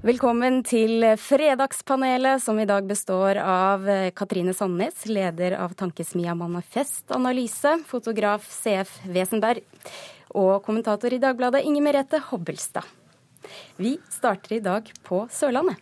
Velkommen til Fredagspanelet, som i dag består av Katrine Sandnes, leder av tankesmia Manifest Analyse, fotograf CF Wesenberg og kommentator i Dagbladet Inger Merete Hobbelstad. Vi starter i dag på Sørlandet.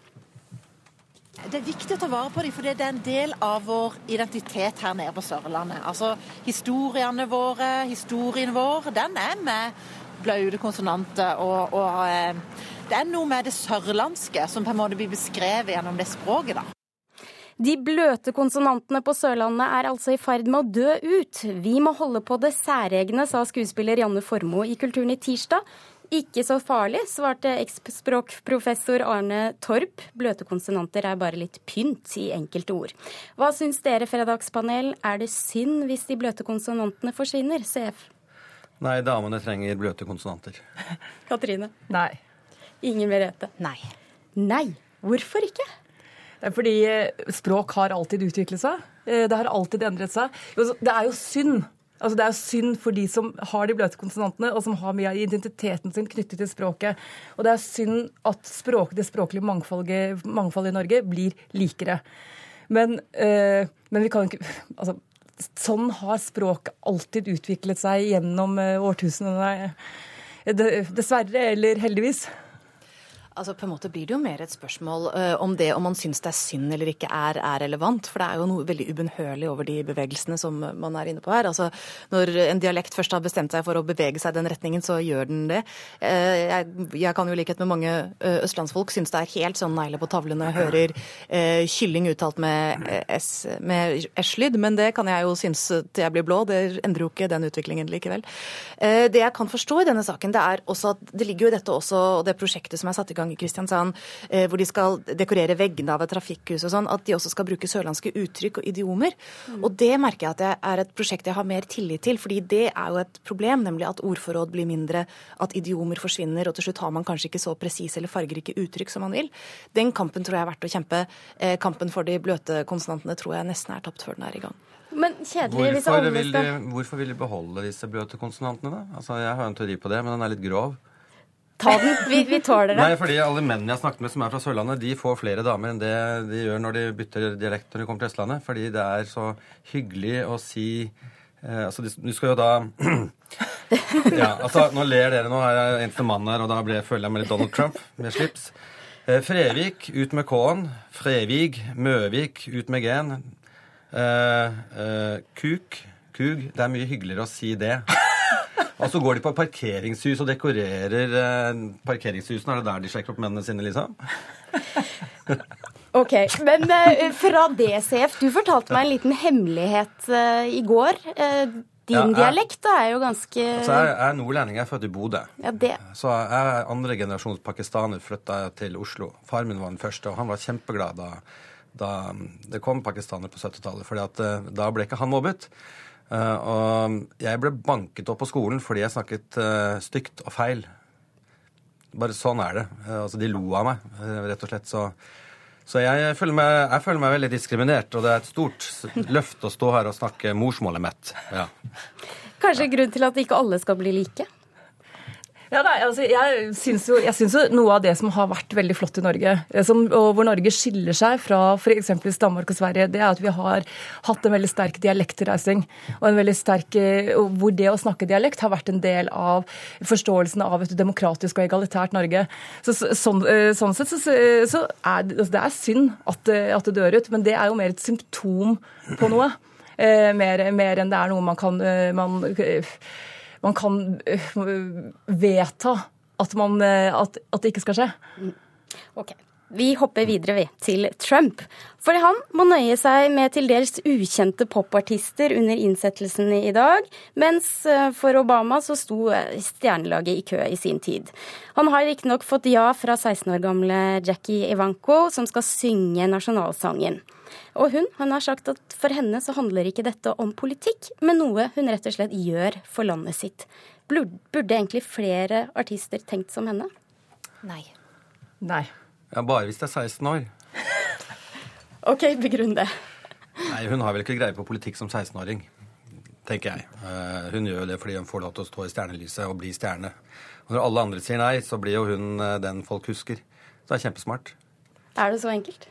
Det er viktig å ta vare på dem, for det er en del av vår identitet her nede på Sørlandet. Altså Historiene våre, historien vår, den er med blaute konsonanter. Og, og eh, det er noe med det sørlandske som på en måte blir beskrevet gjennom det språket. da. De bløte konsonantene på Sørlandet er altså i ferd med å dø ut. Vi må holde på det særegne, sa skuespiller Janne Formoe i Kulturen i tirsdag. Ikke så farlig, svarte eksspråkprofessor Arne Torp. Bløte konsonanter er bare litt pynt i enkelte ord. Hva syns dere, Fredagspanel? Er det synd hvis de bløte konsonantene forsvinner? CF? Nei, damene trenger bløte konsonanter. Katrine? Nei. Ingen Merete? Nei. Nei. Hvorfor ikke? Det er fordi eh, språk har alltid utviklet seg. Eh, det har alltid endret seg. Det er jo synd Altså Det er jo synd for de som har de bløte konsonantene, og som har mye av identiteten sin knyttet til språket. Og det er synd at språk, det språklige mangfoldet, mangfoldet, i Norge blir likere. Men, øh, men vi kan ikke altså, Sånn har språk alltid utviklet seg gjennom årtusenene. Dessverre, eller heldigvis. Altså på en måte blir det jo mer et spørsmål uh, om det om man syns det er synd eller ikke er, er, relevant. For det er jo noe veldig ubønnhørlig over de bevegelsene som man er inne på her. Altså Når en dialekt først har bestemt seg for å bevege seg i den retningen, så gjør den det. Uh, jeg, jeg, kan jo i likhet med mange uh, østlandsfolk synes det er helt sånn negler på tavlene. Hører kylling uttalt med S-lyd, men det kan jeg jo synes til jeg blir blå. Det endrer jo ikke den utviklingen likevel. det jeg kan forstå i denne saken, det er også at det ligger jo dette også, og det prosjektet som er satt i gang gang i Kristiansand, eh, hvor de skal dekorere veggene av et trafikkhus og sånn, at de også skal bruke sørlandske uttrykk og idiomer. Mm. Og det merker jeg at det er et prosjekt jeg har mer tillit til, fordi det er jo et problem, nemlig at ordforråd blir mindre, at idiomer forsvinner, og til slutt har man kanskje ikke så presise eller fargerike uttrykk som man vil. Den kampen tror jeg er verdt å kjempe. Eh, kampen for de bløte konsonantene tror jeg nesten er tapt før den er i gang. Men kjedelig hvis alle vil de, Hvorfor vil de beholde disse bløte konsonantene, da? Altså, Jeg har en teori på det, men den er litt grov. Ta den. Vi, vi tåler det. Nei, fordi alle mennene jeg har snakket med som er fra Sørlandet, de får flere damer enn det de gjør når de bytter dialekt når de kommer til Østlandet. Fordi det er så hyggelig å si eh, Altså, du skal jo da Ja, altså, nå ler dere. Nå er jeg eneste mann her, og da ble, føler jeg meg litt Donald Trump med slips. Eh, Frevik, ut med K-en. Frevig. Møvik, ut med G-en. Eh, eh, kuk. Kug. Det er mye hyggeligere å si det. Og så går de på parkeringshus og dekorerer eh, parkeringshusene. Er det der de sjekker opp mennene sine, liksom? OK. Men uh, fra DCF, du fortalte meg en liten hemmelighet uh, i går. Din ja, jeg, dialekt da, er jo ganske altså, Jeg er nordlending, jeg er født i Bodø. Ja, det. Så jeg er andre generasjons pakistaner, flytta til Oslo. Far min var den første, og han var kjempeglad da, da det kom pakistanere på 70-tallet. For da ble ikke han mobbet. Uh, og jeg ble banket opp på skolen fordi jeg snakket uh, stygt og feil. Bare sånn er det. Uh, altså, de lo av meg, rett og slett. Så, så jeg, føler meg, jeg, føler meg, veldig diskriminert, og det er et stort løft å stå her og snakke morsmålet mitt. Ja. Kanskje grunn til at ikke alle skal bli like? Ja, nei, altså, jeg syns jo, jo, noe av det som har vært veldig flott i Norge, eh, som, og hvor Norge skiller seg fra f.eks. Danmark og Sverige, det er at vi har hatt en veldig sterk dialektreising. Og en veldig sterk, eh, hvor det å snakke dialekt har vært en del av forståelsen av et demokratisk og egalitært Norge. Så, sånn, eh, sånn, sett så, så er altså, det er synd at, at, det dør ut, men det er jo mer et symptom på noe. mer, mer enn det er noe man kan man, man kan eh, vedta at, man, eh, at, at det ikke skal skje. Ok. Vi hopper videre ved, til Trump. For han må nøye seg med til dels ukjente popartister under innsettelsen i dag, mens eh, for Obama så sto stjernelaget i kø i sin tid. Han har riktignok fått ja fra 16 år gamle Jackie Ivanko, som skal synge nasjonalsangen. Og hun, hun har sagt at for henne så handler ikke dette om politikk, men noe hun rett og slett gjør for landet sitt. Burde egentlig flere artister tenkt som henne? Nei. Nei. Ja, Bare hvis det er 16 år. OK, begrunn det. Nei, Hun har vel ikke greie på politikk som 16-åring, tenker jeg. Uh, hun gjør det fordi hun får lov til å stå i stjernelyset og bli stjerne. Og når alle andre sier nei, så blir jo hun uh, den folk husker. Så det er kjempesmart. Er det så enkelt?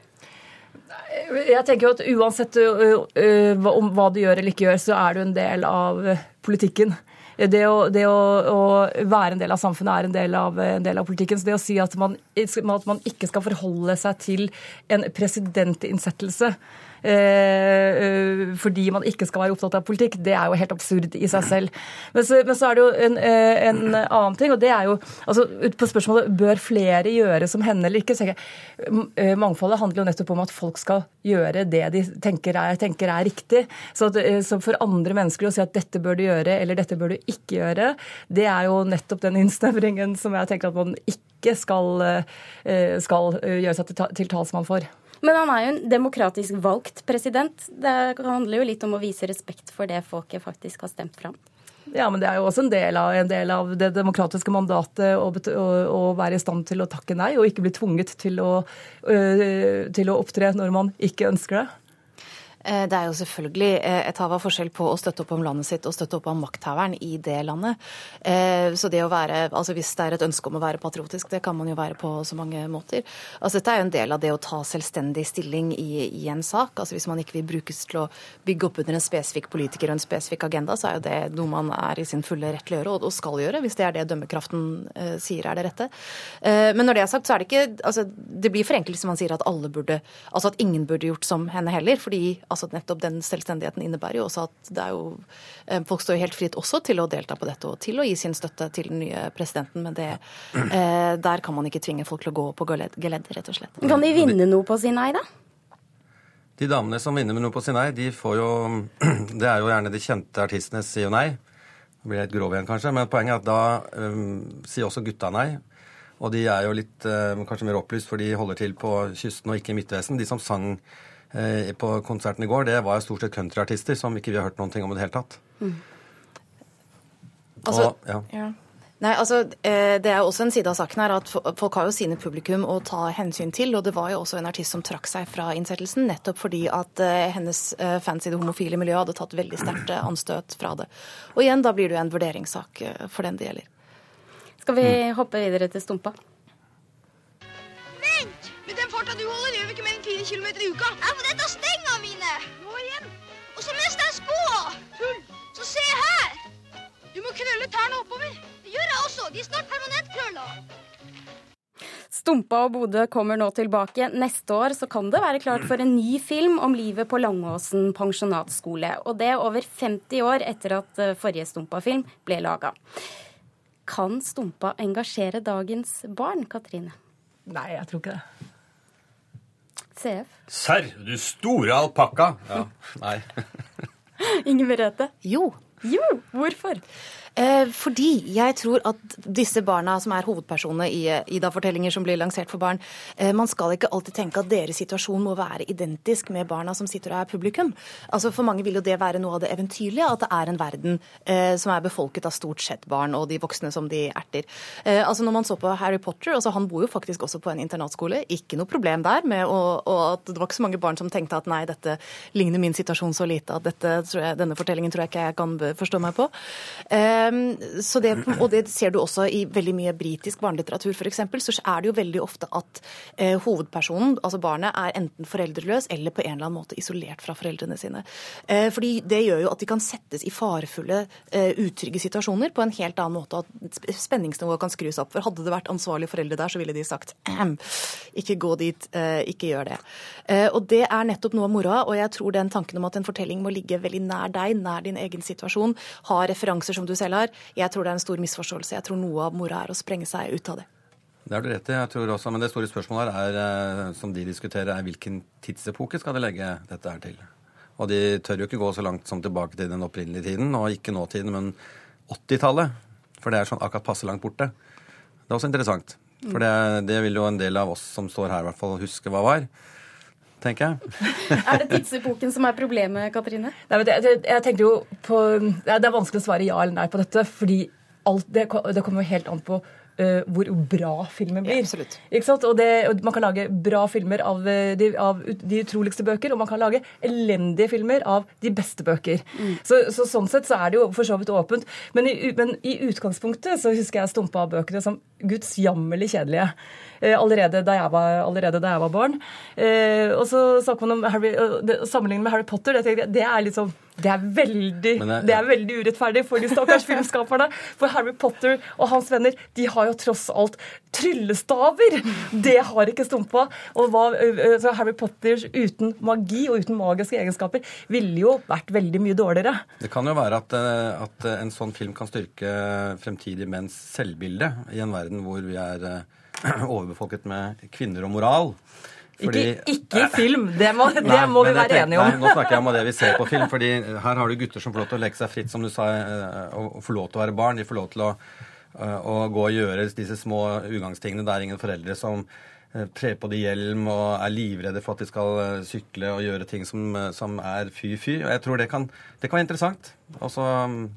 Jeg tenker jo at uansett om hva du gjør eller ikke gjør, så er du en del av politikken. Det, å, det å, å, være en del av samfunnet er en del av, en del av politikken. Så det å si at man, at man ikke skal forholde seg til en presidentinnsettelse eh, fordi man ikke skal være opptatt av politikk, det er jo helt absurd i seg selv. Men så, men så er det jo en, eh, en, annen ting, og det er jo altså På spørsmålet bør flere gjøre som henne eller ikke, så jeg, eh, mangfoldet handler jo nettopp om at folk skal gjøre det de tenker er, tenker er riktig. Så, at, eh, så, for andre mennesker å si at dette bør du gjøre eller dette bør du ikke gjøre, det er jo nettopp den innsnevringen som jeg tenker at man ikke skal, skal gjøre seg til talsmann for. Men han er jo en demokratisk valgt president. Det handler jo litt om å vise respekt for det folket faktisk har stemt fram. Ja, men det er jo også en del av, en del av det demokratiske mandatet å, å, å, være i stand til å takke nei, og ikke bli tvunget til å, øh, til å opptre når man ikke ønsker det. Eh, det er jo selvfølgelig eh, et hav av forskjell på å støtte opp om landet sitt og støtte opp om makthaveren i det landet. Eh, så det å være, altså Hvis det er et ønske om å være patriotisk, det kan man jo være på så mange måter. Altså Dette er jo en del av det å ta selvstendig stilling i, i en sak. Altså Hvis man ikke vil brukes til å bygge opp under en spesifikk politiker og en spesifikk agenda, så er jo det noe man er i sin fulle rett til å gjøre, og skal gjøre, hvis det er det dømmekraften sier er det rette. Men når det er sagt, så er det ikke altså Det blir for enkelt hvis man sier at alle burde, altså at ingen burde gjort som henne heller. fordi altså nettopp den selvstendigheten innebærer jo også at det er jo eh, Folk står jo helt fritt også til å delta på dette og til å gi sin støtte til den nye presidenten, men det, eh, der kan man ikke tvinge folk til å gå på geleddet, rett og slett. Kan de vinne noe på å si nei, da? De damene som vinner med noe på si nei, de får jo Det er jo gjerne de kjente artistene sier jo nei. Det blir litt grov igjen, kanskje, men poenget er at da um, sier også gutta nei. Og de er jo litt um, kanskje mer opplyst, for de holder til på kysten og ikke i Midtvesten. De som sang på konserten i går, det var stort sett countryartister som ikke vi har hørt noen ting om i det hele tatt. Mm. Altså, og, ja. ja. Nei, altså, eh, Det er jo også en side av saken her at folk har jo sine publikum å ta hensyn til. og Det var jo også en artist som trakk seg fra innsettelsen, nettopp fordi at eh, hennes fans i det homofile miljøet hadde tatt veldig sterkt anstøt fra det. Og igjen, da blir det jo en vurderingssak for den det gjelder. Skal vi mm. hoppe videre til Stumpa? Km i uka. Jeg får dette stenga mine. Nå igjen. Og så mister jeg skoa. Tull. Så se her. Du må krølle tærne oppover. Det gjør jeg også. De er snart permanentkrølla. Stumpa og Bodø kommer nå tilbake. Neste år så kan det være klart for en ny film om livet på Langåsen pensjonatskole. Og det over 50 år etter at eh, forrige Stumpa-film ble laga. Kan Stumpa engasjere dagens barn, Katrine? Nei, jeg tror ikke det. CF. Serr, du store alpakka. Ja, nei. Inger Merete? Jo. Jo, hvorfor? Eh, fordi jeg tror at disse barna som er hovedpersonene i eh, Ida-fortellinger som blir lansert for barn, eh, man skal ikke alltid tenke at deres situasjon må være identisk med barna som sitter og er publikum. Altså For mange vil jo det være noe av det eventyrlige, at det er en verden som er befolket av stort sett barn og de voksne som de erter. Altså Når man så på Harry Potter, altså han bor jo faktisk også på en internatskole, ikke noe problem der med å, og at det var ikke så mange barn som tenkte at nei, dette ligner min situasjon så lite at dette, jeg, denne fortellingen tror jeg ikke jeg kan forstå meg på. Ehm, det, og det ser du også i veldig mye britisk barnelitteratur f.eks. Så er det jo veldig ofte at eh, hovedpersonen, altså barnet, er enten foreldreløs eller på en eller annen måte isolert fra foreldrene sine. Eh, fordi det gjør jo at de kan settes i farefulle, eh, utrygge situasjoner på en helt annen måte. At spenningsnivået kan skrus opp. For hadde det vært ansvarlige foreldre der, så ville de sagt ikke gå dit, ikke gjør det. Og det er nettopp noe av moroa, og jeg tror den tanken om at en fortelling må ligge veldig nær deg, nær din egen situasjon, ha referanser som du selv har, jeg tror det er en stor misforståelse. Jeg tror noe av mora er å sprenge seg ut av det. Det har du rett i. jeg tror også, Men det store spørsmålet her er, eh, som de diskuterer, er hvilken tidsepoke skal de legge dette her til? Og de tør jo ikke gå så langt som tilbake til den opprinnelige tiden, og ikke nåtiden, men 80-tallet. For det er sånn akkurat passe langt borte. Det er også interessant. For det, det vil jo en del av oss som står her, i hvert fall huske hva var tenker jeg. er det tidsepoken som er problemet, Katrine? Nei, men jeg, jeg tenkte jo på, Det er vanskelig å svare ja eller nei på dette. fordi alt, det, det kommer jo helt an på eh, hvor bra filmen blir. Ja. Og, det, og Man kan lage bra filmer av eh, de, av de utroligste bøker, og man kan lage elendige filmer av de beste bøker. Så, så Sånn sett så er det jo for så vidt åpent. Men i, men i utgangspunktet så husker jeg stumpa av bøkene som gudsjammerlig kjedelige. Eh, allerede, da jeg var, allerede da jeg var barn. Eh, og så snakker man om Harry, det, sammenlignet med Harry Potter. Det, det er liksom det er, veldig, jeg, det- er veldig urettferdig for de stakkars filmskaperne. For Harry Potter og hans venner de har jo tross alt tryllestaver! Det har ikke Stumpa. Og hva, Harry Potter uten magi og uten magiske egenskaper ville jo vært veldig mye dårligere. Det kan jo være at, at en sånn film kan styrke fremtidige menns selvbilde i en verden hvor vi er overbefolket med kvinner og moral. Ikke, ikke i film, det må, det Nei, må vi være tenker- enige om. Nei, nå snakker jeg om det vi ser på film. fordi her har du gutter som får lov til å leke seg fritt, som du sa, eh, og får lov til å være barn. De får lov til å, eh, å gå og gjøre disse små ugangstingene. Det er ingen foreldre som eh, trer på de hjelm og er livredde for at de skal eh, sykle og gjøre ting som, eh, som er fy-fy. Og jeg tror det kan, det kan være interessant. Og så, mm,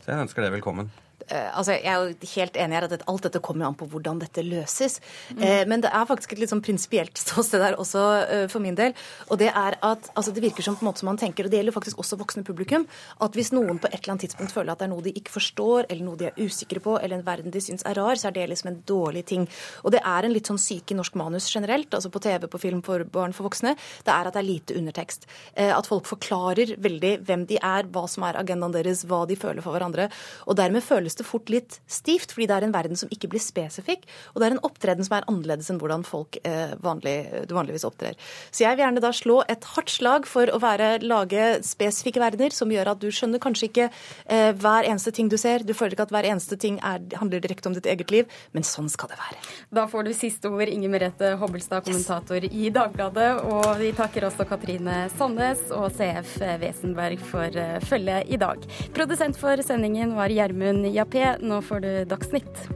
så jeg ønsker det velkommen. Eh, altså, jeg er jo helt enig her at alt dette kommer an på hvordan dette løses. Mm. men det er faktisk et litt sånn prinsipielt ståsted der også eh, for min del. Og det er at altså, det virker som på en måte som man tenker, og det gjelder faktisk også voksne publikum, at hvis noen på et eller annet tidspunkt føler at det er noe de ikke forstår, eller noe de er usikre på, eller en verden de syns er rar, så er det liksom en dårlig ting. Og det er en litt sånn syke i norsk manus generelt, altså på TV, på film, for barn, for voksne, det er at det er lite undertekst. At folk forklarer veldig hvem de er, hva som er agendaen deres, hva de føler for hverandre. Og dermed føles det fort litt stivt, fordi det er en verden som ikke blir spesifikk, og det er en opptreden som er annerledes enn hvordan folk eh, vanlig, vanligvis opptrer. Så jeg vil gjerne da slå et hardt slag for å være, lage spesifikke verdener som gjør at du skjønner kanskje ikke eh, hver eneste ting du ser, du føler ikke at hver eneste ting er, handler direkte om ditt eget liv, men sånn skal det være. Da får du siste ord, Inger Merete Hobbelstad, kommentator i Dagbladet. Og vi takker også Katrine Sandnes og CF Wesenberg for eh, følget i dag. Produsent for sendingen var Gjermund Jappé. Nå får du Dagsnytt.